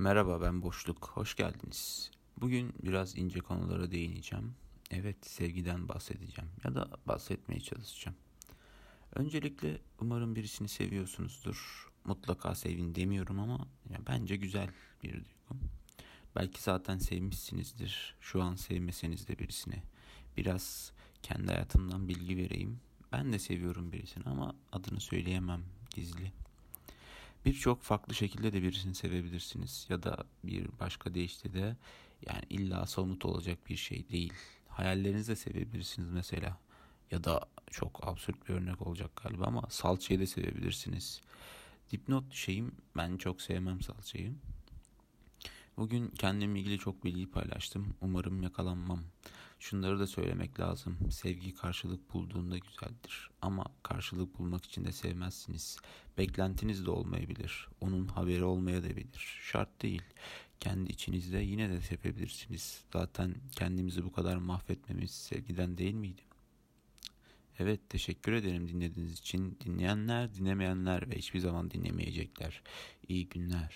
Merhaba ben Boşluk, hoş geldiniz. Bugün biraz ince konulara değineceğim. Evet sevgiden bahsedeceğim ya da bahsetmeye çalışacağım. Öncelikle umarım birisini seviyorsunuzdur. Mutlaka sevin demiyorum ama ya bence güzel bir duygu. Belki zaten sevmişsinizdir. Şu an sevmeseniz de birisini. Biraz kendi hayatımdan bilgi vereyim. Ben de seviyorum birisini ama adını söyleyemem gizli. Birçok farklı şekilde de birisini sevebilirsiniz ya da bir başka deyişle de yani illa somut olacak bir şey değil. Hayallerinizle sevebilirsiniz mesela ya da çok absürt bir örnek olacak galiba ama salçayı da sevebilirsiniz. Dipnot şeyim ben çok sevmem salçayı. Bugün kendimle ilgili çok bilgi paylaştım. Umarım yakalanmam. Şunları da söylemek lazım. Sevgi karşılık bulduğunda güzeldir. Ama karşılık bulmak için de sevmezsiniz. Beklentiniz de olmayabilir. Onun haberi olmayabilir. Şart değil. Kendi içinizde yine de sevebilirsiniz. Zaten kendimizi bu kadar mahvetmemiz sevgiden değil miydi? Evet teşekkür ederim dinlediğiniz için. Dinleyenler, dinlemeyenler ve hiçbir zaman dinlemeyecekler. İyi günler.